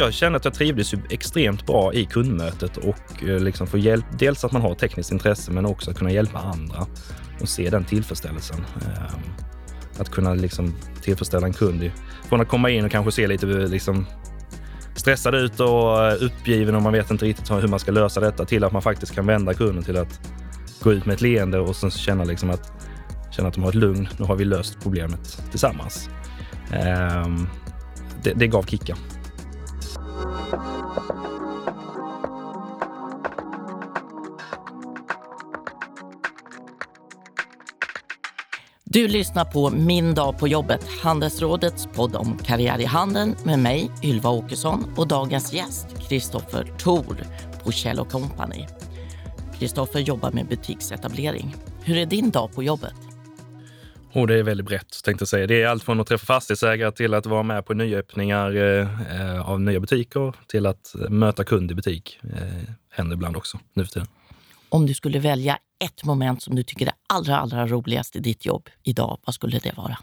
jag kände att jag trivdes ju extremt bra i kundmötet och eh, liksom få hjälp. Dels att man har tekniskt intresse men också att kunna hjälpa andra och se den tillfredsställelsen. Ehm, att kunna liksom tillfredsställa en kund. Från att komma in och kanske se lite eh, liksom stressad ut och eh, uppgiven och man vet inte riktigt hur man ska lösa detta till att man faktiskt kan vända kunden till att gå ut med ett leende och sen känna, liksom att, känna att de har ett lugn. Nu har vi löst problemet tillsammans. Ehm, det, det gav kickar. Du lyssnar på Min dag på jobbet, Handelsrådets podd om karriär i handeln med mig, Ylva Åkesson och dagens gäst, Kristoffer Thor på Kjell Company. Kristoffer jobbar med butiksetablering. Hur är din dag på jobbet? Oh, det är väldigt brett, tänkte jag säga. Det är allt från att träffa fastighetsägare till att vara med på nyöppningar eh, av nya butiker till att möta kund i butik. Eh, händer ibland också nu för tiden. Om du skulle välja ett moment som du tycker är allra, allra roligast i ditt jobb idag, vad skulle det vara?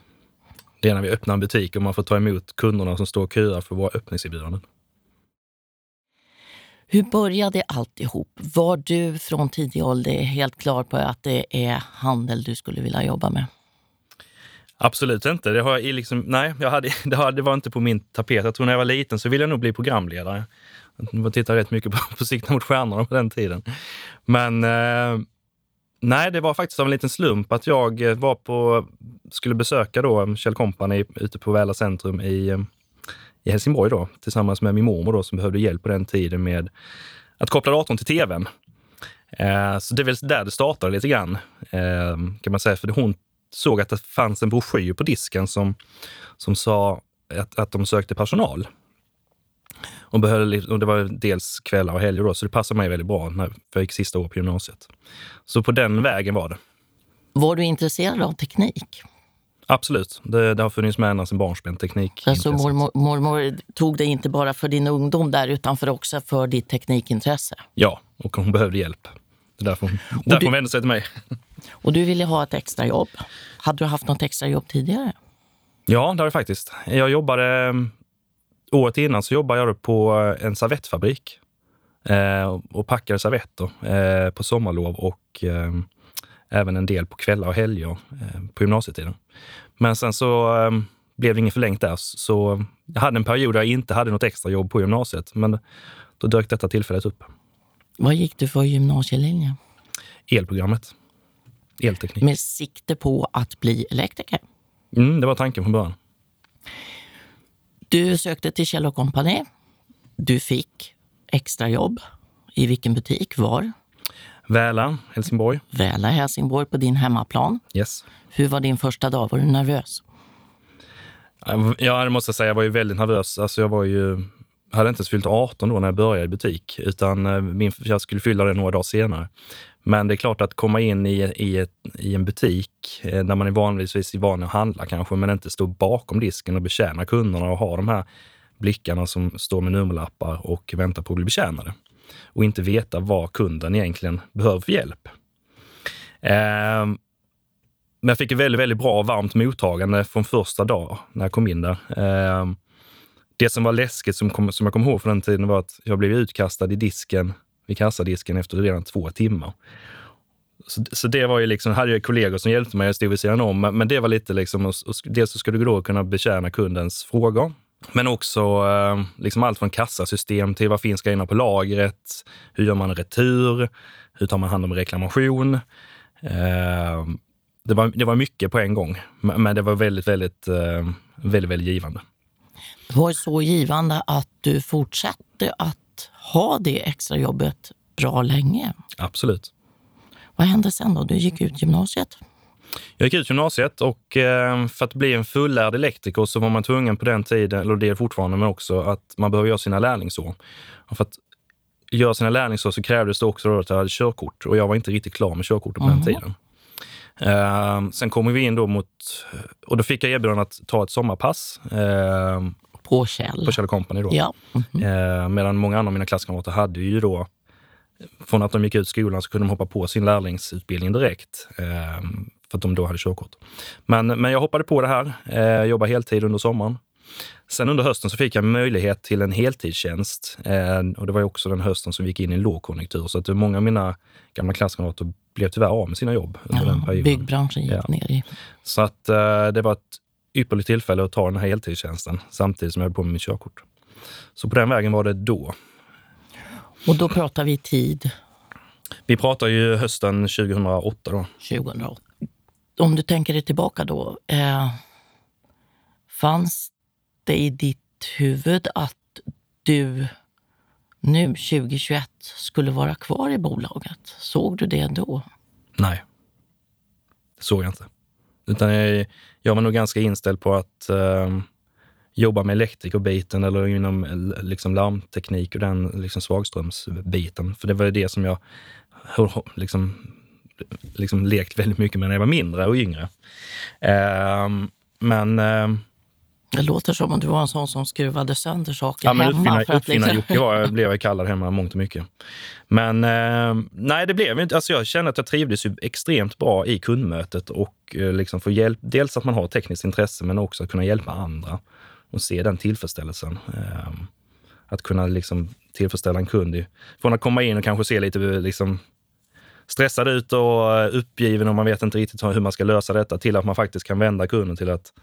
Det är när vi öppnar en butik och man får ta emot kunderna som står och köar för våra öppningserbjudanden. Hur började alltihop? Var du från tidig ålder helt klar på att det är handel du skulle vilja jobba med? Absolut inte. Det, har jag liksom, nej, jag hade, det, var inte på min tapet. Jag tror när jag var liten så ville jag nog bli programledare. Man tittade rätt mycket på, på Sikta mot stjärnorna på den tiden. Men eh, nej, det var faktiskt av en liten slump att jag eh, var på, skulle besöka då Kjell Company ute på Väla centrum i, eh, i Helsingborg då, tillsammans med min mormor då, som behövde hjälp på den tiden med att koppla datorn till tvn. Eh, så det är väl där det startade lite grann, eh, kan man säga. För hon såg att det fanns en broschyr på disken som, som sa att, att de sökte personal. Och, behövde, och det var dels kvällar och helger då, så det passade mig väldigt bra när jag gick sista året på gymnasiet. Så på den vägen var det. Var du intresserad av teknik? Absolut. Det, det har funnits med ända sedan barnsben. Teknik. Alltså mormor, mormor tog det inte bara för din ungdom där utan för också för ditt teknikintresse? Ja, och hon behövde hjälp. Det är därför hon, därför hon vände sig till mig. Och du ville ha ett extrajobb. Hade du haft något extrajobb tidigare? Ja, det har jag faktiskt. Jag jobbade... Året innan så jobbade jag på en servettfabrik eh, och packade servetter eh, på sommarlov och eh, även en del på kvällar och helger eh, på gymnasietiden. Men sen så eh, blev det inget förlängt där, så jag hade en period där jag inte hade något extra jobb på gymnasiet. Men då dök detta tillfället upp. Vad gick du för gymnasielinje? Elprogrammet. Elteknik. Med sikte på att bli elektriker? Mm, det var tanken från början. Du sökte till Kjell Company. Du fick extrajobb. I vilken butik? Var? Väla, Helsingborg. Väla, Helsingborg på din hemmaplan. Yes. Hur var din första dag? Var du nervös? Ja, det måste jag säga. Jag var ju väldigt nervös. Alltså jag var ju hade inte ens fyllt 18 då när jag började i butik, utan eh, min, jag skulle fylla det några dagar senare. Men det är klart att komma in i, i, ett, i en butik eh, där man är vanligtvis är van att handla kanske, men inte stå bakom disken och betjäna kunderna och ha de här blickarna som står med nummerlappar och väntar på att bli betjänade. Och inte veta vad kunden egentligen behöver för hjälp. Eh, men jag fick ett väldigt, väldigt bra och varmt mottagande från första dag när jag kom in där. Eh, det som var läskigt, som, kom, som jag kommer ihåg från den tiden, var att jag blev utkastad i disken, vid kassadisken efter redan två timmar. Så, så det var ju liksom, hade jag kollegor som hjälpte mig, jag stod vid sidan om, men det var lite liksom, och, och dels så ska du då kunna betjäna kundens frågor, men också eh, liksom allt från kassasystem till vad finns grejerna på lagret? Hur gör man en retur? Hur tar man hand om reklamation? Eh, det, var, det var mycket på en gång, men det var väldigt, väldigt, eh, väldigt, väldigt givande. Det var så givande att du fortsatte att ha det extrajobbet bra länge. Absolut. Vad hände sen då? Du gick ut gymnasiet? Jag gick ut gymnasiet och eh, för att bli en fullärd elektriker så var man tvungen på den tiden, eller det är fortfarande, men också att man behöver göra sina lärlingsår. Och för att göra sina lärlingsår så krävdes det också att jag hade körkort och jag var inte riktigt klar med körkortet på mm. den tiden. Uh, sen kommer vi in då mot, och då fick jag erbjudande att ta ett sommarpass. På Kjell? På Kjell Company då. Ja. Mm -hmm. uh, medan många andra av mina klasskamrater hade ju då, från att de gick ut skolan så kunde de hoppa på sin lärlingsutbildning direkt. Ehm, för att de då hade körkort. Men, men jag hoppade på det här, uh, jobbade heltid under sommaren. Sen under hösten så fick jag möjlighet till en heltidstjänst. Eh, och det var också den hösten som vi gick in i en lågkonjunktur. Så att många av mina gamla klasskamrater blev tyvärr av med sina jobb under ja, den perioden. Byggbranschen gick ja. ner i. Så att eh, det var ett ypperligt tillfälle att ta den här heltidstjänsten samtidigt som jag höll på med mitt körkort. Så på den vägen var det då. Och då pratar vi tid? Vi pratar ju hösten 2008 då. 2008. Om du tänker dig tillbaka då. Eh, fanns det i ditt huvud att du nu 2021 skulle vara kvar i bolaget? Såg du det då? Nej, det såg jag inte. Utan jag, jag var nog ganska inställd på att eh, jobba med elektrikerbiten eller inom liksom larmteknik och den liksom svagströmsbiten. För det var det som jag liksom, liksom lekt väldigt mycket med när jag var mindre och yngre. Eh, men eh, det låter som om du var en sån som skruvade sönder saker ja, men hemma. Uppfinnar, uppfinnar liksom... Jocke var, jag, blev jag kallad hemma mångt och mycket. Men eh, nej, det blev inte. Alltså jag kände att jag trivdes ju extremt bra i kundmötet och eh, liksom få hjälp. Dels att man har tekniskt intresse, men också att kunna hjälpa andra och se den tillfredsställelsen. Eh, att kunna liksom tillfredsställa en kund. Från att komma in och kanske se lite liksom, stressad ut och uppgiven och man vet inte riktigt hur man ska lösa detta till att man faktiskt kan vända kunden till att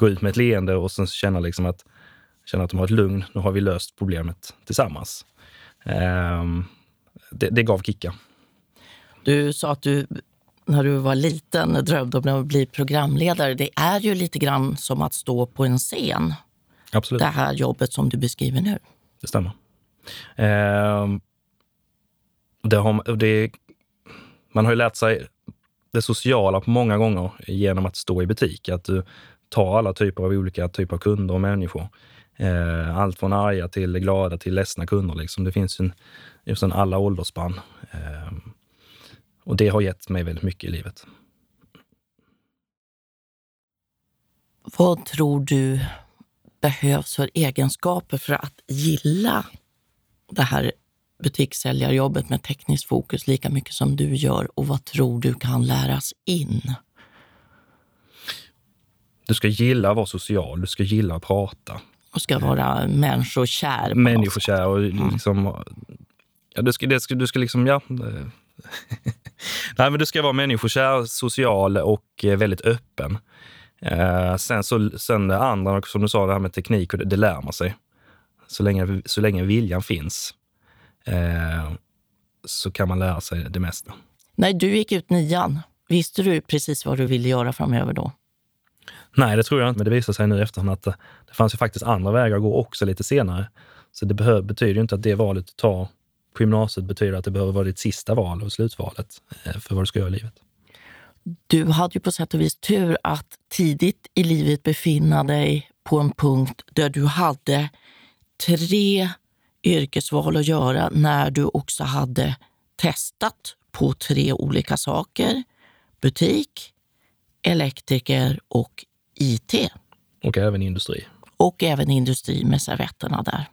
gå ut med ett leende och sen känna, liksom att, känna att de har ett lugn. Nu har vi löst problemet tillsammans. Um, det, det gav kickar. Du sa att du när du var liten drömde om att bli programledare. Det är ju lite grann som att stå på en scen. Absolut. Det här jobbet som du beskriver nu. Det stämmer. Eh, det har, det, man har ju lärt sig det sociala på många gånger genom att stå i butik. Att du Ta alla typer av olika typer av kunder och människor. Eh, allt från arga till glada till ledsna kunder. Liksom. Det finns en, just en alla åldersspann. Eh, och det har gett mig väldigt mycket i livet. Vad tror du behövs för egenskaper för att gilla det här butikssäljarjobbet med tekniskt fokus lika mycket som du gör och vad tror du kan läras in? Du ska gilla att vara social, du ska gilla att prata. Och ska vara människokär. Människokär och liksom... Ja, du ska, det ska, du ska liksom, ja. Nej, men du ska vara människokär, social och eh, väldigt öppen. Eh, sen, så, sen det andra, som du sa, det här med teknik, det, det lär man sig. Så länge, så länge viljan finns eh, så kan man lära sig det mesta. När du gick ut nian, visste du precis vad du ville göra framöver då? Nej, det tror jag inte, men det visar sig nu i efterhand att eh, det, fanns ju faktiskt andra vägar att gå också lite senare. Så det behöver, betyder ju inte att det valet du tar på gymnasiet betyder att det behöver vara ditt sista val och slutvalet eh, för vad du ska göra i livet. Du hade ju på sätt och vis tur att tidigt i livet befinna dig på en punkt där du hade tre yrkesval att göra när du också hade testat på tre olika saker. Butik, elektriker och IT. Och även industri. Och även industri med servetterna där.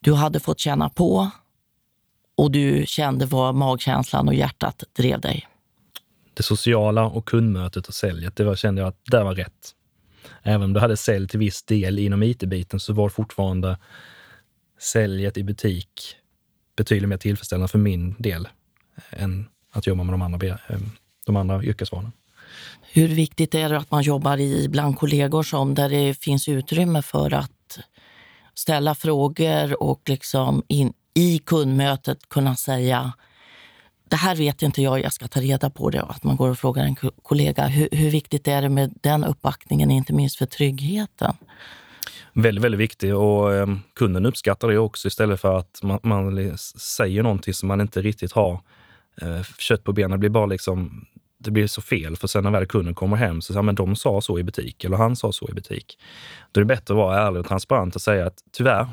Du hade fått känna på och du kände vad magkänslan och hjärtat drev dig. Det sociala och kundmötet och säljet, det var, kände jag att det var rätt. Även om du hade sälj till viss del inom IT-biten så var fortfarande säljet i butik betydligt mer tillfredsställande för min del än att jobba med de andra, eh, de andra yrkesvalen. Hur viktigt är det att man jobbar i bland kollegor som där det finns utrymme för att ställa frågor och liksom in, i kundmötet kunna säga det här vet inte jag, jag ska ta reda på det. Att man går och frågar en kollega. Hur, hur viktigt är det med den uppbackningen, inte minst för tryggheten? Väldigt, väldigt viktig och eh, kunden uppskattar det också istället för att man, man säger någonting som man inte riktigt har eh, kött på benen. Det blir bara liksom det blir så fel. För sen när väl kunden kommer hem så säger men de sa så i butik eller han sa så i butik. Då är det bättre att vara ärlig och transparent och säga att tyvärr,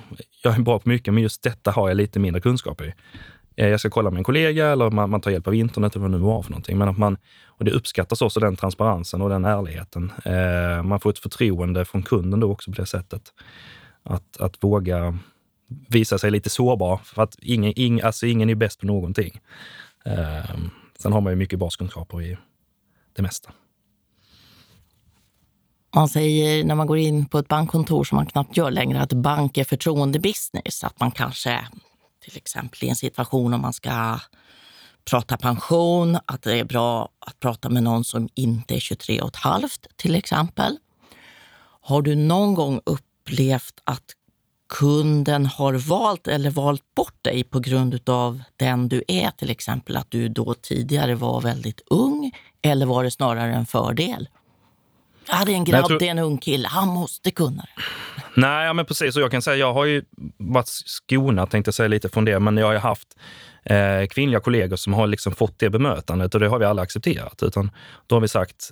jag är bra på mycket, men just detta har jag lite mindre kunskap i. Eh, jag ska kolla med en kollega eller man, man tar hjälp av internet eller vad det nu var för någonting. Men att man, och det uppskattas också, den transparensen och den ärligheten. Eh, man får ett förtroende från kunden då också på det sättet. Att, att våga visa sig lite sårbar. För att ingen, ing, alltså ingen är bäst på någonting. Eh, Sen har man ju mycket baskunskaper i det mesta. man säger när man går in på ett bankkontor som man knappt gör längre att bank är förtroendebusiness. Att man kanske till exempel i en situation om man ska prata pension, att det är bra att prata med någon som inte är 23 och ett halvt till exempel. Har du någon gång upplevt att kunden har valt eller valt bort dig på grund av den du är, till exempel att du då tidigare var väldigt ung? Eller var det snarare en fördel? Ja, det är en grabb, tror... det är en ung kille, han måste kunna det. Nej, ja, men precis. Och jag kan säga, jag har ju varit skonad, tänkte jag säga lite från det, men jag har ju haft eh, kvinnliga kollegor som har liksom fått det bemötandet och det har vi alla accepterat. Utan då har vi sagt,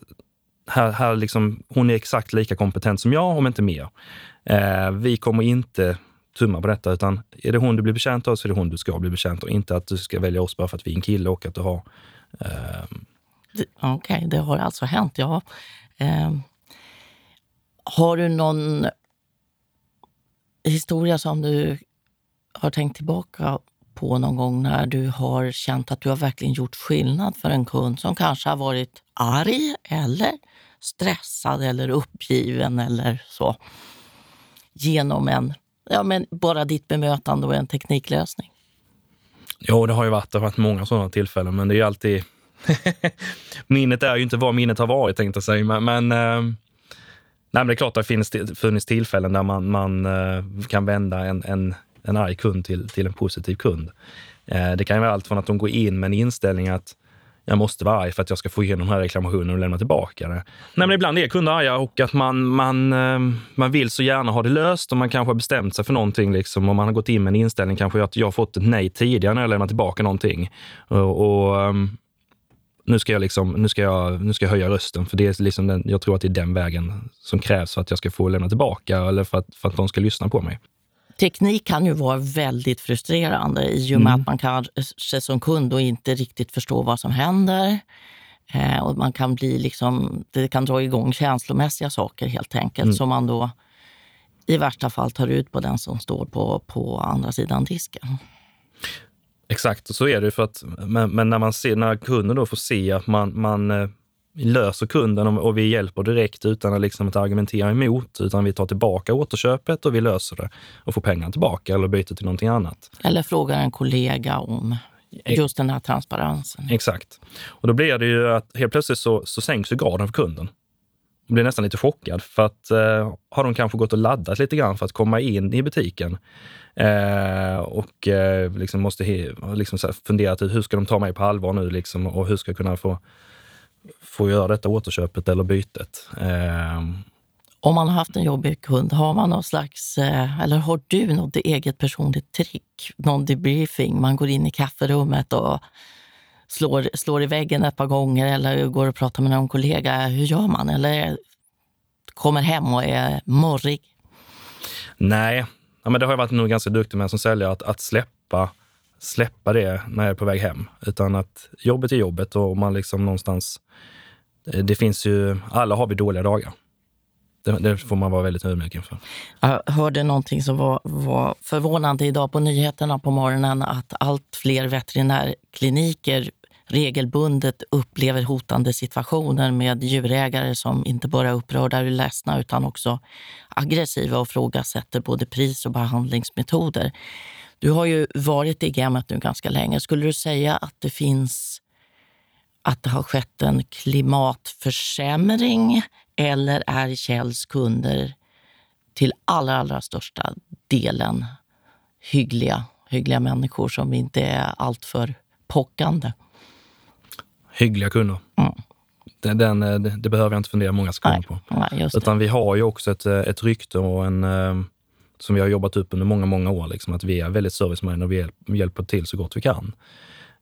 här, här liksom, hon är exakt lika kompetent som jag, om inte mer. Eh, vi kommer inte tumma på detta, utan är det hon du blir betjänt av så är det hon du ska bli betjänt av. Inte att du ska välja oss bara för att vi är en kille och att du har... Eh... Okej, okay, det har alltså hänt. Ja. Eh, har du någon historia som du har tänkt tillbaka på någon gång när du har känt att du har verkligen gjort skillnad för en kund som kanske har varit arg eller stressad eller uppgiven eller så genom en, ja men bara ditt bemötande och en tekniklösning? Jo, det har ju varit, det har varit många sådana tillfällen, men det är ju alltid... minnet är ju inte vad minnet har varit, tänkte jag säga. Men, men, eh, nej, men det är klart att det finns funnits tillfällen där man, man eh, kan vända en, en, en arg kund till, till en positiv kund. Eh, det kan ju vara allt från att de går in med en inställning att jag måste vara arg för att jag ska få igenom den här reklamationen och lämna tillbaka det. Nej, men ibland är kunder arga och att man, man, eh, man vill så gärna ha det löst och man kanske har bestämt sig för någonting liksom, och man har gått in med en inställning kanske att jag har fått ett nej tidigare när jag lämnar tillbaka någonting. Och, och ehm, nu ska jag, liksom, nu ska jag, nu ska jag höja rösten, för det är liksom den, jag tror att det är den vägen som krävs för att jag ska få lämna tillbaka eller för att, för att de ska lyssna på mig. Teknik kan ju vara väldigt frustrerande i och med mm. att man kanske som kund inte riktigt förstår vad som händer. Eh, och man kan bli liksom, det kan dra igång känslomässiga saker helt enkelt mm. som man då i värsta fall tar ut på den som står på, på andra sidan disken. Exakt, så är det. För att, men, men, när, man ser, när kunden då får se att man, man eh, löser kunden och vi hjälper direkt utan att, liksom att argumentera emot, utan vi tar tillbaka återköpet och vi löser det och får pengarna tillbaka eller byter till någonting annat. Eller frågar en kollega om just den här transparensen. Exakt. Och då blir det ju att helt plötsligt så, så sänks ju graden för kunden. Man blir nästan lite chockad för att eh, har de kanske gått och laddat lite grann för att komma in i butiken eh, och eh, liksom måste liksom så funderat ut hur ska de ta mig på allvar nu liksom, och hur ska jag kunna få få göra detta återköpet eller bytet. Eh. Om man har haft en jobbig kund, har man någon slags, eh, eller har du något eget personligt trick? Någon debriefing? Man går in i kafferummet och slår, slår i väggen ett par gånger eller går och pratar med någon kollega. Hur gör man? Eller kommer hem och är morrig? Nej, ja, men det har jag varit nog ganska duktig med som säljare, att, att släppa släppa det när jag är på väg hem. Utan att jobbet är jobbet och man liksom någonstans... Eh, det finns ju... Alla har vi dåliga dagar. Det, det får man vara väldigt ödmjuk inför. Jag hörde någonting som var, var förvånande idag på nyheterna på morgonen. Att allt fler veterinärkliniker regelbundet upplever hotande situationer med djurägare som inte bara är upprörda och ledsna utan också aggressiva och frågasätter både pris och behandlingsmetoder. Du har ju varit i gamet nu ganska länge. Skulle du säga att det finns att det har skett en klimatförsämring eller är Kjells kunder till allra, allra största delen hyggliga, hyggliga människor som inte är alltför pockande? Hyggliga kunder. Mm. Den, den, det, det, behöver jag inte fundera många sekunder på. Nej, Utan vi har ju också ett, ett rykte och en eh, som vi har jobbat upp under många, många år. Liksom, att vi är väldigt serviceminded och vi hjälper till så gott vi kan.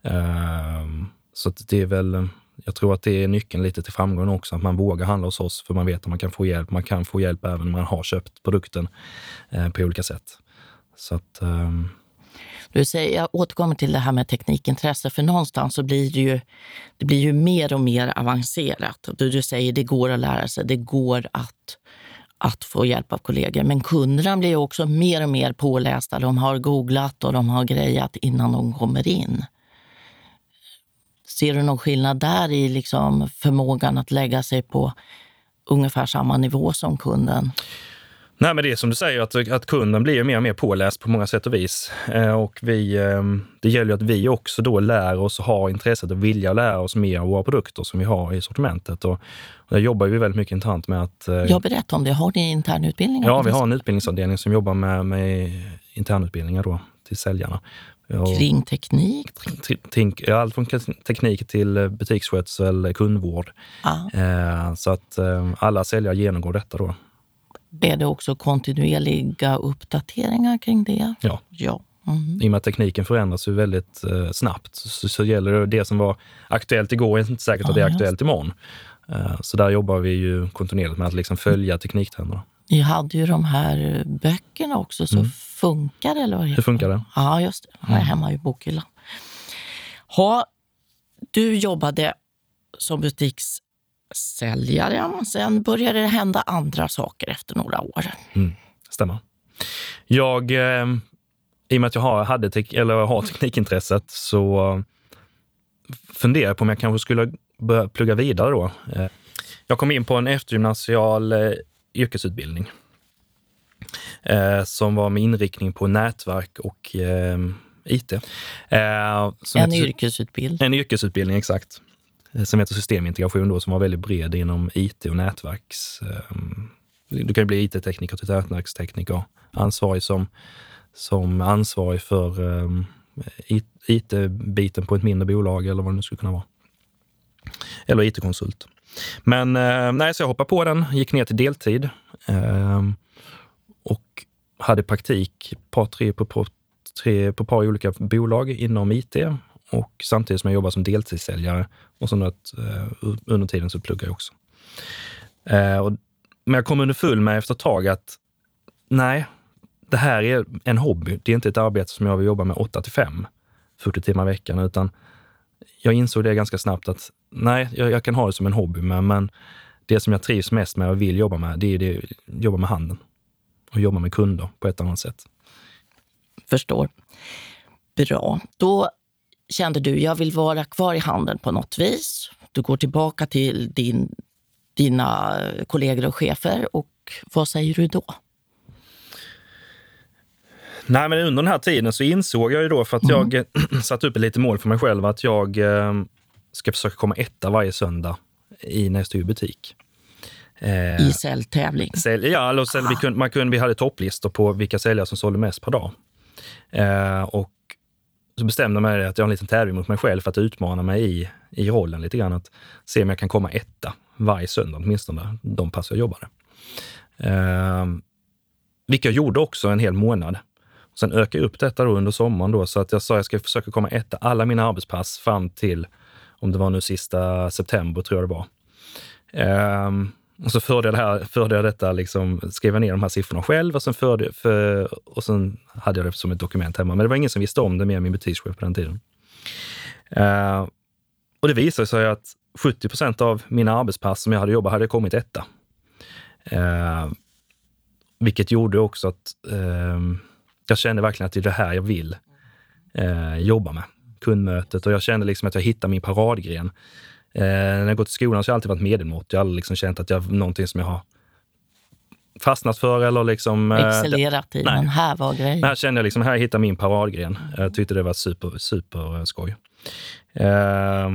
Uh, så det är väl, jag tror att det är nyckeln lite till framgång också, att man vågar handla hos oss för man vet att man kan få hjälp. Man kan få hjälp även om man har köpt produkten uh, på olika sätt. Så att, uh, du säger, jag återkommer till det här med teknikintresse, för någonstans så blir det ju, det blir ju mer och mer avancerat. Du, du säger det går att lära sig, det går att att få hjälp av kollegor. Men kunderna blir också mer och mer pålästa. De har googlat och de har grejat innan de kommer in. Ser du någon skillnad där i liksom förmågan att lägga sig på ungefär samma nivå som kunden? Nej, men det är som du säger, att, att kunden blir mer och mer påläst på många sätt och vis. Eh, och vi, eh, det gäller att vi också då lär oss och har intresset och vilja lära oss mer av våra produkter som vi har i sortimentet. Och, och där jobbar vi väldigt mycket internt med att... Eh, Jag berättar om det. Har ni internutbildningar? Ja, vi har en utbildningsavdelning som jobbar med, med internutbildningar då, till säljarna. Kring teknik? Tänk, allt från teknik till butiksskötsel, kundvård. Ah. Så att alla säljare genomgår detta då. Är det också kontinuerliga uppdateringar kring det? Ja. ja. Mm. I och med att tekniken förändras ju väldigt eh, snabbt så, så, gäller det det som var aktuellt igår är inte säkert att det är aktuellt imorgon. Eh, så där jobbar vi ju kontinuerligt med att liksom följa tekniktrenderna. Ni hade ju de här böckerna också, Så mm. funkar det? Eller vad Hur funkar det? Ja, just det. Jag är mm. hemma i bokhyllan. Ha, du jobbade som butiks säljare. Sen började det hända andra saker efter några år. Mm, stämmer. Jag, eh, I och med att jag har, hade tek, eller har teknikintresset så funderar jag på om jag kanske skulle börja plugga vidare då. Eh, jag kom in på en eftergymnasial eh, yrkesutbildning eh, som var med inriktning på nätverk och eh, IT. Eh, en yrkesutbildning? En yrkesutbildning, exakt. Eh, som heter systemintegration då, som var väldigt bred inom IT och nätverks... Eh, du kan bli IT-tekniker till nätverkstekniker. Ansvarig som, som ansvarig för eh, IT-biten på ett mindre bolag eller vad det nu skulle kunna vara. Eller IT-konsult. Men nej, så jag hoppade på den, gick ner till deltid och hade praktik par, tre, på, på, tre, på ett par olika bolag inom IT och samtidigt som jag jobbar som deltidssäljare och så att, eh, under tiden så pluggar jag också. Eh, och, men jag kom underfull med efter ett tag att nej, det här är en hobby. Det är inte ett arbete som jag vill jobba med 8 till 5, 40 timmar i veckan, utan jag insåg det ganska snabbt att nej, jag, jag kan ha det som en hobby, men, men det som jag trivs mest med och vill jobba med, det är det, jobba med handeln och jobba med kunder på ett annat sätt. Förstår. Bra. Då kände du, jag vill vara kvar i handeln på något vis. Du går tillbaka till din, dina kollegor och chefer och vad säger du då? Nej, men under den här tiden så insåg jag ju då, för att mm. jag satte upp ett litet mål för mig själv, att jag eh, ska försöka komma etta varje söndag i i butik. Eh, I säljtävling? Sälj, ja, eller sälj, vi, kunde, man kunde, vi hade topplistor på vilka säljare som sålde mest per dag. Eh, och så bestämde jag mig att jag har en liten tävling mot mig själv för att utmana mig i, i rollen lite grann. Att se om jag kan komma etta varje söndag, åtminstone de pass jag jobbade. Eh, vilket jag gjorde också en hel månad. Sen ökade jag upp detta då under sommaren då, så att jag sa att jag ska försöka komma etta alla mina arbetspass fram till, om det var nu sista september tror jag det var. Eh, och så förde jag, det här, förde jag detta, liksom, skrev ner de här siffrorna själv och sen, förde, för, och sen hade jag det som ett dokument hemma. Men det var ingen som visste om det mer än min butikschef på den tiden. Uh, och det visade sig att 70 procent av mina arbetspass som jag hade jobbat hade kommit etta. Uh, vilket gjorde också att uh, jag kände verkligen att det är det här jag vill eh, jobba med. Kundmötet och jag kände liksom att jag hittade min paradgren. Eh, när jag gått till skolan så har jag alltid varit medelmått. Jag har aldrig liksom känt att jag någonting som jag har fastnat för eller liksom... Eh, Excellerat i, men här var grejen. Här kände jag liksom, här hittar min paradgren. Jag tyckte det var super, super skoj. Eh,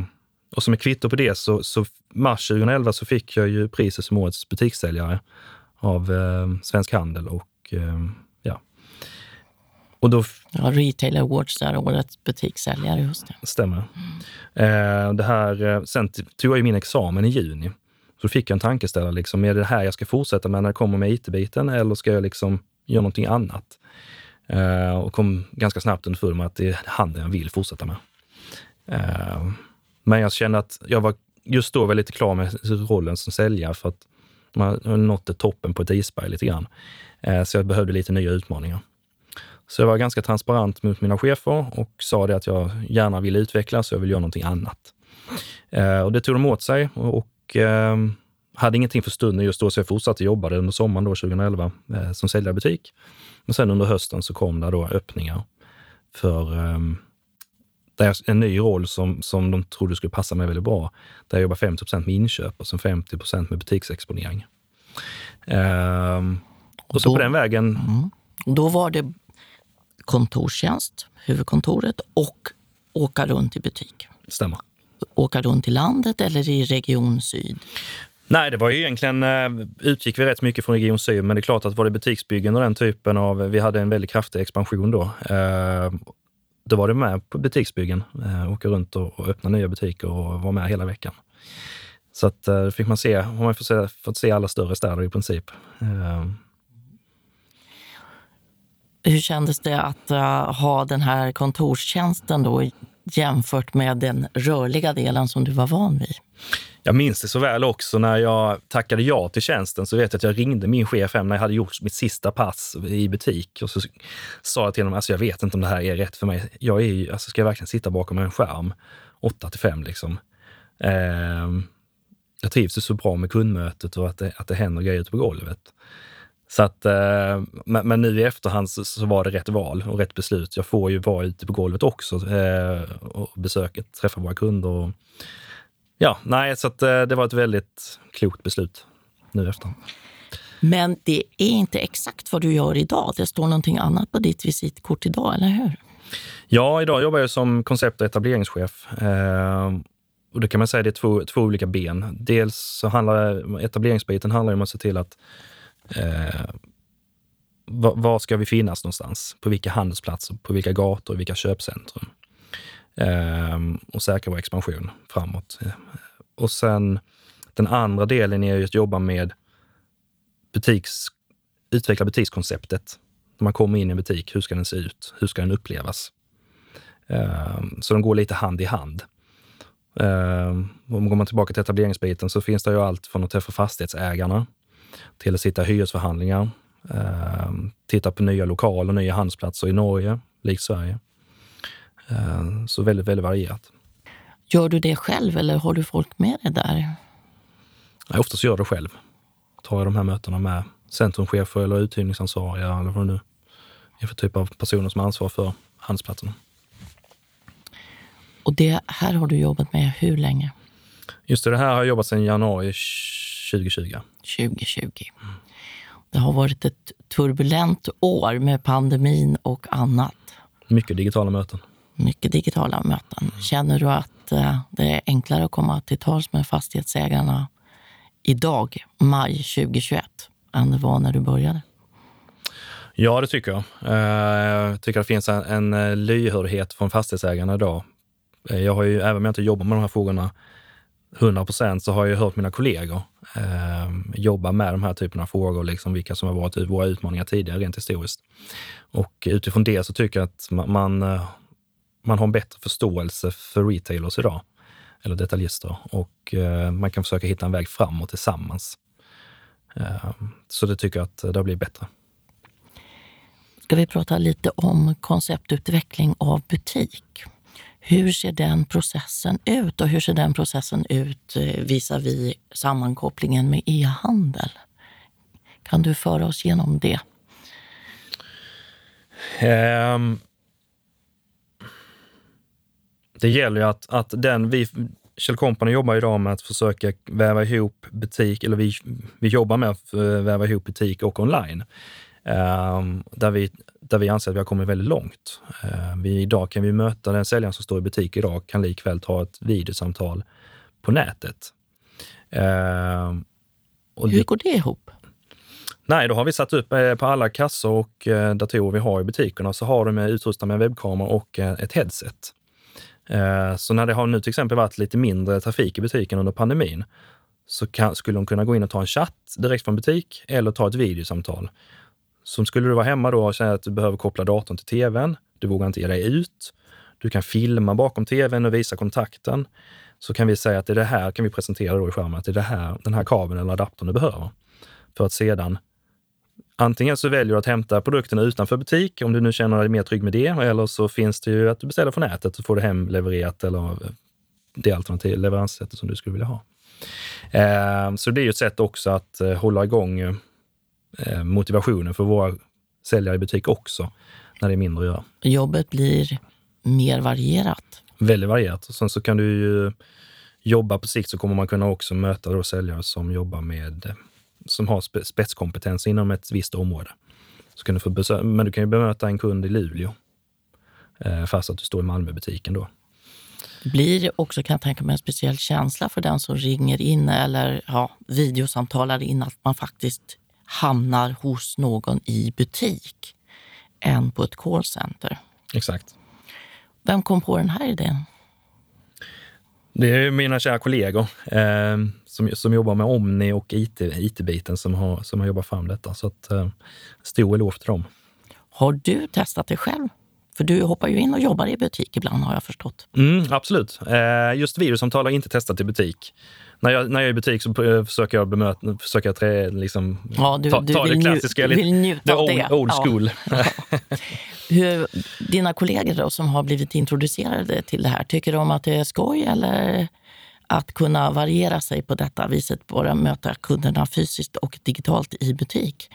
och som ett kvitto på det så, så mars 2011 så fick jag ju priset som årets butikssäljare av eh, Svensk Handel och eh, och då, ja, Retail Awards där, årets butikssäljare. Just det. Stämmer. Mm. Eh, det här, eh, sen tog jag min examen i juni. Så fick jag en tankeställare. Liksom, är det här jag ska fortsätta med när det kommer med it-biten eller ska jag liksom göra någonting annat? Eh, och kom ganska snabbt underfund med att det är handeln jag vill fortsätta med. Eh, men jag kände att jag var just då väldigt klar med rollen som säljare för att man nått toppen på ett isberg lite grann. Så jag behövde lite nya utmaningar. Så jag var ganska transparent mot mina chefer och sa det att jag gärna vill utvecklas och jag vill göra någonting annat. Eh, och det tog de åt sig och eh, hade ingenting för stunden just då, så jag fortsatte jobba under sommaren då, 2011 eh, som säljare i butik. Men sen under hösten så kom det då öppningar för eh, är en ny roll som, som de trodde skulle passa mig väldigt bra. Där jag jobbar 50% med inköp och sen 50% med butiksexponering. Ehm, och så Då- på den vägen, Mm. Då var det kontorstjänst, huvudkontoret och åka runt i butik. stämmer. Åka runt i landet eller i Region Syd. Nej, det var ju egentligen, eh, utgick vi rätt mycket från Region Syd, men det är klart att var det butiksbyggen och den typen av, vi hade en väldigt kraftig expansion då. Eh, då var det med på butiksbyggen, eh, åka runt och, öppna nya butiker och vara med hela veckan. Så att fick man se, har man fått se, fått se alla större städer i princip. Hur kändes det att uh, ha den här kontorstjänsten då jämfört med den rörliga delen som du var van vid? Jag minns det så väl också när jag tackade ja till tjänsten så vet jag att jag ringde min chef hem när jag hade gjort mitt sista pass i butik och så sa jag till honom, alltså jag vet inte om det här är rätt för mig. Jag är ju, alltså ska jag verkligen sitta bakom en skärm 8 till 5 liksom? Eh, jag trivs ju så bra med kundmötet och att det, att det händer grejer ute på golvet. Så att, eh, men, men nu i efterhand så, så var det rätt val och rätt beslut. Jag får ju vara ute på golvet också eh, och besöka, träffa våra kunder och Ja, nej, så att, eh, det var ett väldigt klokt beslut nu efter. Men det är inte exakt vad du gör idag. Det står någonting annat på ditt visitkort idag, eller hur? Ja, idag jobbar jag som koncept och etableringschef. Eh, och det kan man säga det är två, två olika ben. Dels så handlar etableringsbiten handlar om att se till att eh, var, var ska vi finnas någonstans? På vilka handelsplatser, på vilka gator, vilka köpcentrum? Eh, och säkra vår expansion framåt. Eh, och sen den andra delen är ju att jobba med butiks, utveckla butikskonceptet. När man kommer in i en butik, hur ska den se ut? Hur ska den upplevas? Eh, Så de går lite hand i hand. Eh, Om går man tillbaka till etableringsbiten så finns det ju allt från att träffa fastighetsägarna till att sitta i hyresförhandlingar, ehm, titta på nya lokaler, nya handelsplatser i Norge, likt Sverige. Ehm, Så väldigt, väldigt varierat. Gör du det själv eller har du folk med dig där? Jag oftast gör det själv. Tar jag de här mötena med centrumchefer eller uthyrningsansvariga eller vad det nu är för typ av personer som har ansvar för handelsplatserna. Och det här har du jobbat med hur länge? Just det, det här har jag jobbat sedan januari 2020. 2020. Det har varit ett turbulent år med pandemin och annat. Mycket digitala möten. Mycket digitala möten. Känner du att eh, det är enklare att komma till tals med fastighetsägarna idag, maj 2021, än det var när du började? Ja, det tycker jag. Eh, Jag tycker att det finns en, en eh, lyhördhet från fastighetsägarna idag. Jag har ju, även om jag inte jobbar med de här frågorna 100 procent, så har jag hört mina kollegor eh, jobba med de här typerna av frågor, liksom vilka som har varit våra utmaningar tidigare rent historiskt. Och utifrån det så tycker jag att man, man, man har en bättre förståelse för retailers idag, eller detaljister, och eh, man kan försöka hitta en väg framåt tillsammans. Eh, Så det tycker jag att det har blivit bättre. Ska vi prata lite om konceptutveckling av butik? Hur ser den processen ut och hur ser den processen ut eh, visavi sammankopplingen med e-handel? Kan du föra oss genom det? Um, det gäller ju att, att den vi, Kjell Company jobbar idag med att försöka väva ihop butik, eller vi, vi jobbar med att eh, väva ihop butik och online. Um, där, vi, där vi anser att vi har kommit väldigt långt. Ehm, vi, idag kan vi möta den säljaren som står i butik idag, kan likväl ta ett videosamtal på nätet. Ehm, och Hur går det ihop? Nej, då har vi satt upp eh, på alla kassor och eh, datorer vi har i butikerna så har de eh, utrustade med webbkamera och eh, ett headset. Eh, Så när det har nu till exempel varit lite mindre trafik i butiken under pandemin så kan, skulle de kunna gå in och ta en chatt direkt från butik eller ta ett videosamtal. Som skulle du vara hemma då och säga att du behöver koppla datorn till tvn, du vågar inte ge dig ut, du kan filma bakom tvn och visa kontakten. Så kan vi säga att det är det här kan vi presentera då i skärmen, att det är det här, den här kabeln eller adaptern du behöver. För att sedan Antingen så väljer du att hämta produkterna utanför butik, om du nu känner dig mer trygg med det, eller så finns det ju att du beställer från nätet och får det hemlevererat eller det alternativ leveranssättet som du skulle vilja ha. Eh, så det är ju ett sätt också att eh, hålla igång eh, motivationen för våra säljare i butik också, när det är mindre att göra. Jobbet blir mer varierat. Väldigt varierat. Och sen så kan du ju jobba på sikt så kommer man kunna också möta då säljare som jobbar med, som har spetskompetens inom ett visst område. Så kan du få besö- men du kan ju bemöta en kund i Luleå eh, fast att du står i Malmöbutiken då. Det blir också, kan jag tänka mig, en speciell känsla för den som ringer in eller ja, videosamtalar in att man faktiskt hamnar hos någon i butik än på ett callcenter. Exakt. Vem kom på den här idén? Det är mina kära kollegor eh, som, som jobbar med Omni och IT, IT-biten som har, som har jobbat fram detta. Så att, eh, stor eloge till dem. Har du testat det själv? För du hoppar ju in och jobbar i butik ibland har jag förstått. Mm, absolut. Eh, just videosamtal har jag inte testat i butik. När jag, när jag är i butik så eh, försöker jag bemöta, försöker jag trä, liksom, ja, du, ta, ta du det klassiska, du vill njuta av old, det. old school. Ja. Hur, dina kollegor då, som har blivit introducerade till det här, tycker de att det är skoj eller att kunna variera sig på detta viset, bara möta kunderna fysiskt och digitalt i butik?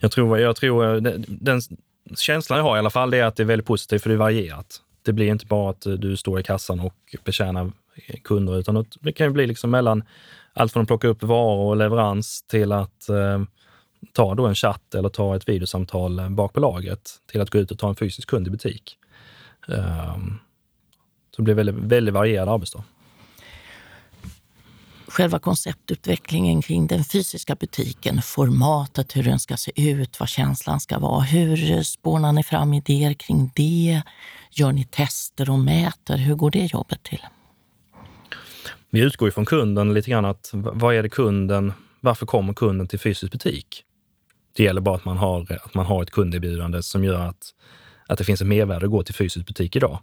Jag tror, jag tror den, den känslan jag har i alla fall är att det är väldigt positivt för det är varierat. Det blir inte bara att du står i kassan och betjänar kunder, utan det kan ju bli liksom mellan allt från att plocka upp varor och leverans till att eh, ta då en chatt eller ta ett videosamtal eh, bak på lagret till att gå ut och ta en fysisk kund i butik. Um, så det blir väldigt, väldigt varierad arbetsdag. Själva konceptutvecklingen kring den fysiska butiken, formatet, hur den ska se ut, vad känslan ska vara. Hur spånar ni fram idéer kring det? Gör ni tester och mäter? Hur går det jobbet till? Vi utgår ju från kunden lite grann. att Vad är det kunden, varför kommer kunden till fysisk butik? Det gäller bara att man har, att man har ett kunderbjudande som gör att, att det finns ett mervärde att gå till fysisk butik idag.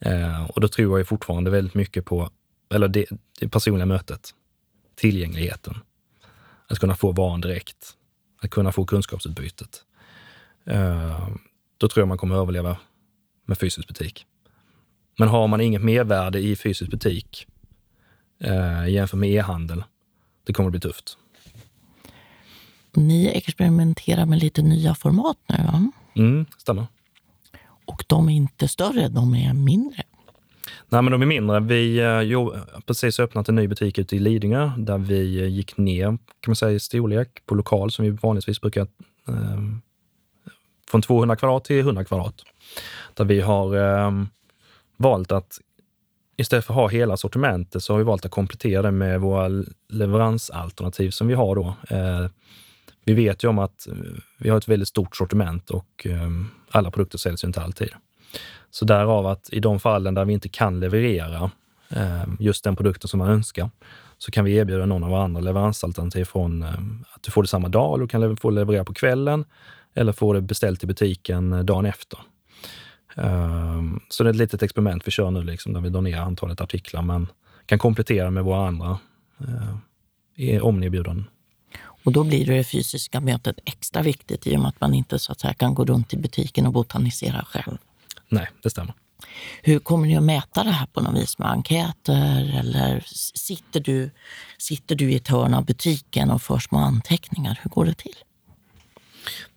Eh, och då tror jag fortfarande väldigt mycket på eller det, det personliga mötet, tillgängligheten. Att kunna få varan direkt, att kunna få kunskapsutbytet. Eh, då tror jag man kommer överleva med fysisk butik. Men har man inget mervärde i fysisk butik eh, jämfört med e-handel, det kommer att bli tufft. Ni experimenterar med lite nya format nu, va? Mm, stämmer. Och de är inte större, de är mindre. Nej, men de är mindre. Vi eh, har precis öppnat en ny butik ute i Lidingö där vi eh, gick ner kan man säga, i storlek på lokal som vi vanligtvis brukar eh, från 200 kvadrat till 100 kvadrat. Där vi har eh, valt att istället för att ha hela sortimentet så har vi valt att komplettera det med våra leveransalternativ som vi har då. Eh, vi vet ju om att eh, vi har ett väldigt stort sortiment och ehm, alla produkter säljs ju inte alltid. Så därav att i de fallen där vi inte kan leverera eh, just den produkten som man önskar, så kan vi erbjuda någon av våra andra leveransalternativ från eh, att du får det samma dag, du kan få leverera på kvällen eller få det beställt i butiken eh, dagen efter. Ehm, så det är ett litet experiment vi kör nu, liksom, där vi drar ner antalet artiklar, men kan komplettera med våra andra eh, omnibjudanden. Och då blir det fysiska mötet extra viktigt i och med att man inte så att säga, kan gå runt i butiken och botanisera själv. Nej, det stämmer. Hur kommer ni att mäta det här på något vis med enkäter eller sitter du, sitter du i ett hörn av butiken och för små anteckningar? Hur går det till?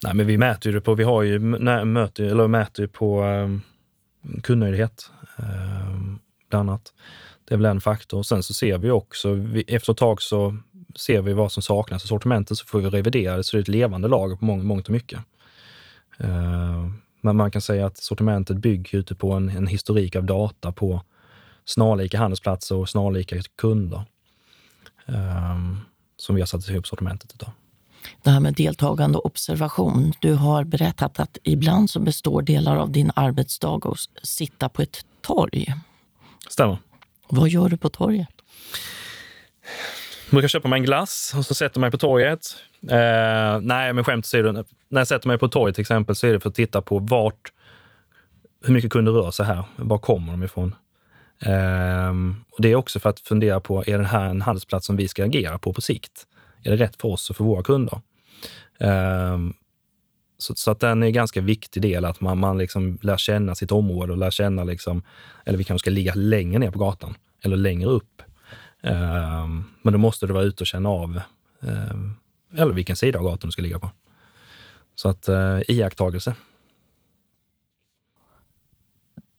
Nej, men vi mäter det på, vi har ju, möter, eller mäter på um, kundnöjdhet, um, bland annat. Det är väl en faktor. Sen så ser vi också, vi, efter ett tag så ser vi vad som saknas i sortimentet så får vi revidera det så det är ett levande lager på mångt, mångt och mycket. Uh, men man kan säga att sortimentet bygger ute på en, en historik av data på snarlika handelsplatser och snarlika kunder um, som vi har satt ihop sortimentet utav. Det här med deltagande och observation. Du har berättat att ibland så består delar av din arbetsdag av att sitta på ett torg. Stämmer. Vad gör du på torget? Jag brukar köpa mig en glass och så sätter mig på torget. Eh, nej, men skämt åsido. När jag sätter mig på torget till exempel så är det för att titta på vart, hur mycket kunder rör sig här. Var kommer de ifrån? Eh, och Det är också för att fundera på, är det här en handelsplats som vi ska agera på på sikt? Är det rätt för oss och för våra kunder? Eh, så, så, att den är en ganska viktig del, att man, man liksom lär känna sitt område och lär känna, liksom, eller vi kanske ska ligga längre ner på gatan eller längre upp. Ehm, men då måste du vara ute och känna av ehm, eller vilken sida av gatan du ska ligga på. Så att eh, iakttagelse.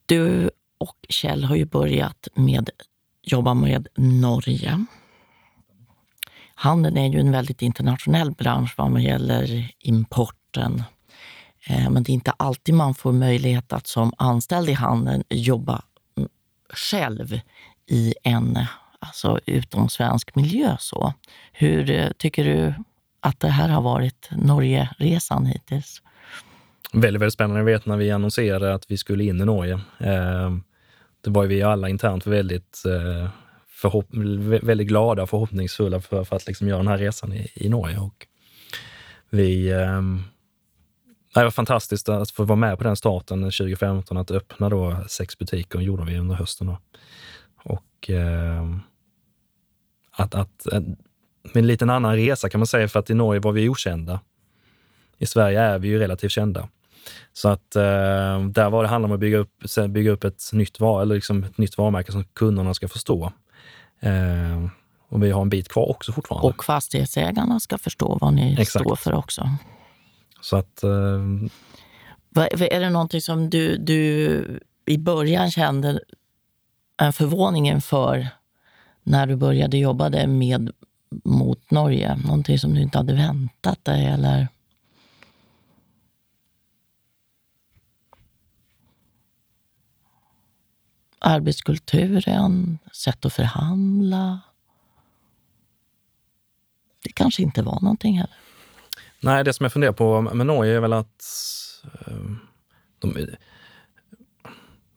Du och Kjell har ju börjat med jobba med Norge. Handeln är ju en väldigt internationell bransch vad gäller importen. Eh, men det är inte alltid man får möjlighet att som anställd i handeln jobba mm, själv i en alltså, utom svensk miljö. Så. Hur eh, tycker du att det här har varit Norgeresan hittills? Väldigt, väldigt spännande. Jag vet när vi annonserade att vi skulle in i Norge. Eh, det var vi alla internt väldigt, eh, väldigt glada och förhoppningsfulla för, för att liksom göra den här resan i, i Norge. Och vi, eh, det var fantastiskt att få vara med på den starten 2015, att öppna då sex butiker gjorde vi under hösten. Då. Och eh, att, att, med en liten annan resa kan man säga, för att i Norge var vi okända. I Sverige är vi ju relativt kända. Så att eh, där var det handlar om att bygga upp, bygga upp ett, nytt var, eller liksom ett nytt varumärke som kunderna ska förstå. Eh, och vi har en bit kvar också fortfarande. Och fastighetsägarna ska förstå vad ni Exakt. står för också. Så att... Eh, är det någonting som du, du i början kände en förvåning inför när du började jobba med mot Norge? Någonting som du inte hade väntat dig eller? arbetskulturen, sätt att förhandla. Det kanske inte var någonting heller. Nej, det som jag funderar på med Norge är väl att eh, de,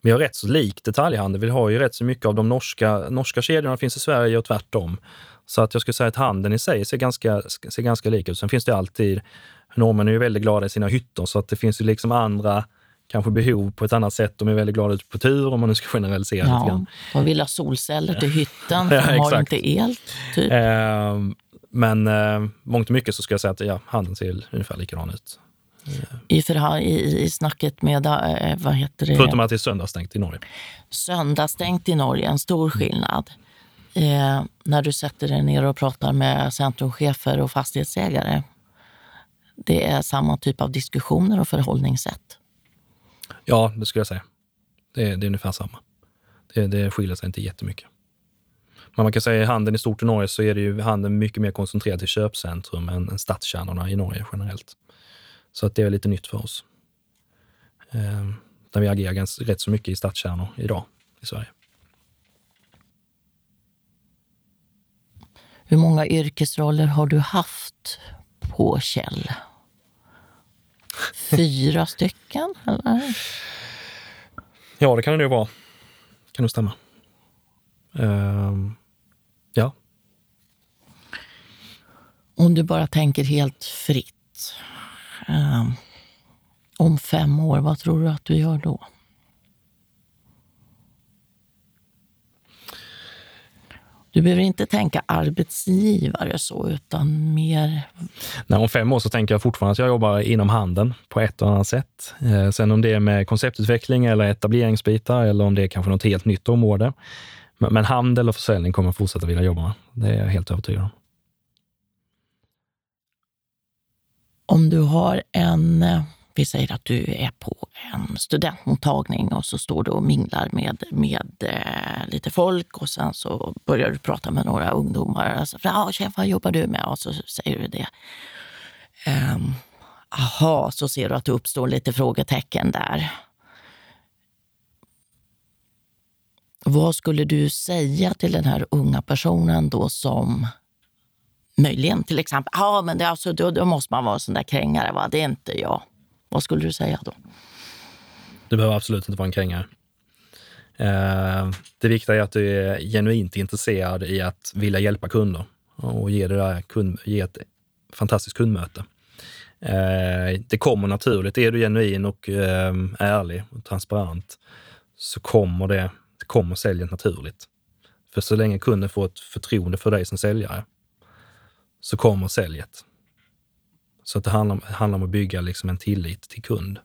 vi har rätt så lik detaljhandel. Vi har ju rätt så mycket av de norska, norska kedjorna finns i Sverige och tvärtom. Så att jag skulle säga att handeln i sig ser ganska, ser ganska lik ut. Sen finns det alltid, norrmän är ju väldigt glada i sina hytter så att det finns ju liksom andra kanske behov på ett annat sätt. De är väldigt glada ute på tur om man nu ska generalisera ja, lite grann. Och vill ha solceller till hytten, för ja, de har inte el. Typ. Eh, men eh, mångt och mycket så ska jag säga att ja, handeln ser ungefär likadan ut. I, förha- i, I snacket med, eh, vad heter det? Förutom att det är söndagsstängt i Norge. Söndagsstängt i Norge, en stor skillnad. Eh, när du sätter dig ner och pratar med centrumchefer och fastighetsägare. Det är samma typ av diskussioner och förhållningssätt. Ja, det skulle jag säga. Det är, det är ungefär samma. Det, det skiljer sig inte jättemycket. Men man kan säga i handeln i stort i Norge så är det ju handeln mycket mer koncentrerad till köpcentrum än, än stadskärnorna i Norge generellt. Så att det är lite nytt för oss. Eh, där vi agerar ganska, rätt så mycket i stadskärnor idag i Sverige. Hur många yrkesroller har du haft på Kjell? Fyra stycken, eller? Ja, det kan det nog vara. Kan nog stämma. Uh, ja. Om du bara tänker helt fritt eh, om fem år, vad tror du att du gör då? Du behöver inte tänka arbetsgivare så, utan mer... Nej, om fem år så tänker jag fortfarande att jag jobbar inom handeln på ett eller annat sätt. Eh, sen om det är med konceptutveckling eller etableringsbitar eller om det är kanske något helt nytt område. Men, men handel och försäljning kommer jag fortsätta vilja jobba med. Det är jag helt övertygad om. Om du har en eh, vi säger att du är på en studentmottagning och så står du och minglar med, med eh, lite folk och sen så börjar du prata med några ungdomar. Alltså, ah, chef, vad jobbar du med? Och så säger du det. Um, aha, så ser du att det uppstår lite frågetecken där. Vad skulle du säga till den här unga personen då som möjligen till exempel, ja men det, alltså, då, då måste man vara en sån där krängare, va? det är inte jag. Vad skulle du säga då? Du behöver absolut inte vara en krängare. Eh, det viktiga är att du är genuint intresserad i att vilja hjälpa kunder och ge, det där kund, ge ett fantastiskt kundmöte. Eh, det kommer naturligt. Är du genuin och eh, ärlig och transparent så kommer det, det kommer säljet naturligt. För så länge kunden får ett förtroende för dig som säljare så kommer säljet. Så att det handlar, handlar om att bygga liksom en tillit till kund.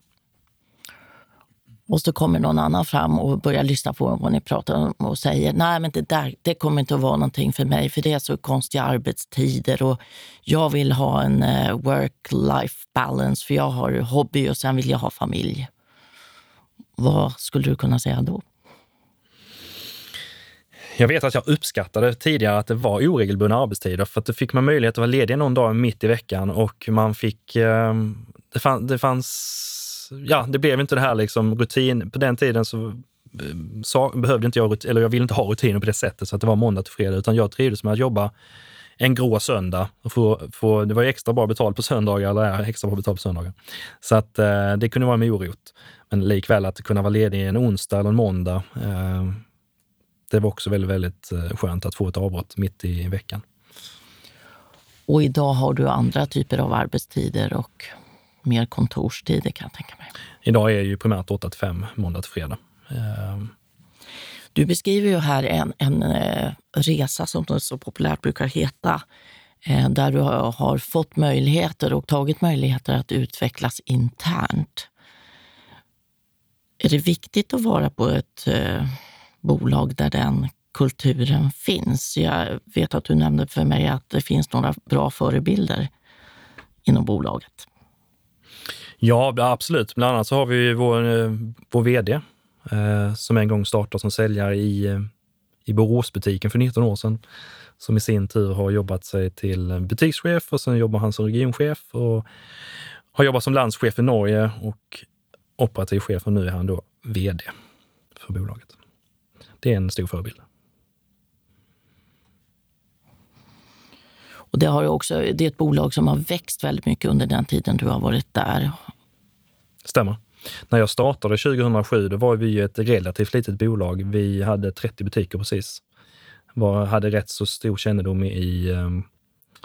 Och så kommer någon annan fram och börjar lyssna på vad ni pratar om och säger nej men det där det kommer inte att vara någonting för mig för det är så konstiga arbetstider och jag vill ha en eh, work-life balance för jag har hobby och sen vill jag ha familj. Vad skulle du kunna säga då? Jag vet att jag uppskattade tidigare att det var oregelbundna arbetstider för att då fick man möjlighet att vara ledig någon dag mitt i veckan och man fick... Eh, det, fann, det fanns... Ja, det blev inte det här liksom rutin. På den tiden så, ehm, så behövde inte jag, eller jag ville inte ha rutiner på det sättet så att det var måndag till fredag, utan jag trivdes med att jobba en grå söndag. Och få, få, det var ju extra bra betalt på söndagar, eller är extra bra betalt på söndagar. Så att eh, det kunde vara med morot. Men likväl att kunna vara ledig en onsdag eller en måndag, eh, det var också väldigt, väldigt eh, skönt att få ett avbrott mitt i veckan. Och idag har du andra typer av arbetstider och mer kontorstider kan jag tänka mig. Idag är ju primärt 8 till 5, måndag till fredag. Eh, du beskriver ju här en, en eh, resa, som det så populärt brukar heta, eh, där du har fått möjligheter och tagit möjligheter att utvecklas internt. Är det viktigt att vara på ett bolag där den kulturen finns? Jag vet att du nämnde för mig att det finns några bra förebilder inom bolaget. Ja, absolut. Bland annat så har vi vår, eh, vår vd eh, som en gång startade som säljare i, eh, i Boråsbutiken för 19 år sedan. Som i sin tur har jobbat sig till butikschef och sen jobbar han som regionchef och har jobbat som landschef i Norge och operativ chef och nu är han då VD för bolaget. Det är en stor förebild. Och det, har också, det är ett bolag som har växt väldigt mycket under den tiden du har varit där. Stämmer. När jag startade 2007, då var vi ett relativt litet bolag. Vi hade 30 butiker precis. Var, hade rätt så stor kännedom i um,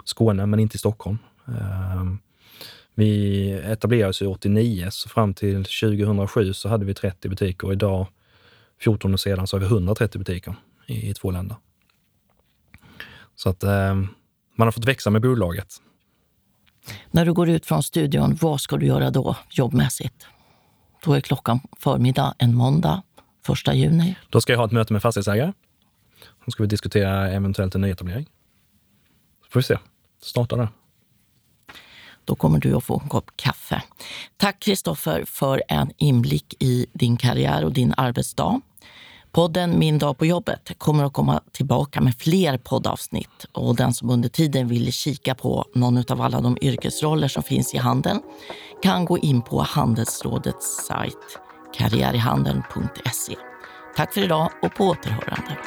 Skåne, men inte i Stockholm. Um, vi etablerades 89, så fram till 2007 så hade vi 30 butiker idag, 14 år sedan, så har vi 130 butiker i, i två länder. Så att um, man har fått växa med bolaget. När du går ut från studion, vad ska du göra då jobbmässigt? Då är klockan förmiddag en måndag, första juni. Då ska jag ha ett möte med fastighetsägare. Då ska vi diskutera eventuellt en nyetablering. Så får vi se. Starta där. Då kommer du att få en kopp kaffe. Tack Kristoffer för en inblick i din karriär och din arbetsdag. Podden Min dag på jobbet kommer att komma tillbaka med fler poddavsnitt och den som under tiden vill kika på någon av alla de yrkesroller som finns i handeln kan gå in på Handelsrådets sajt karriärihandeln.se. Tack för idag och på återhörande.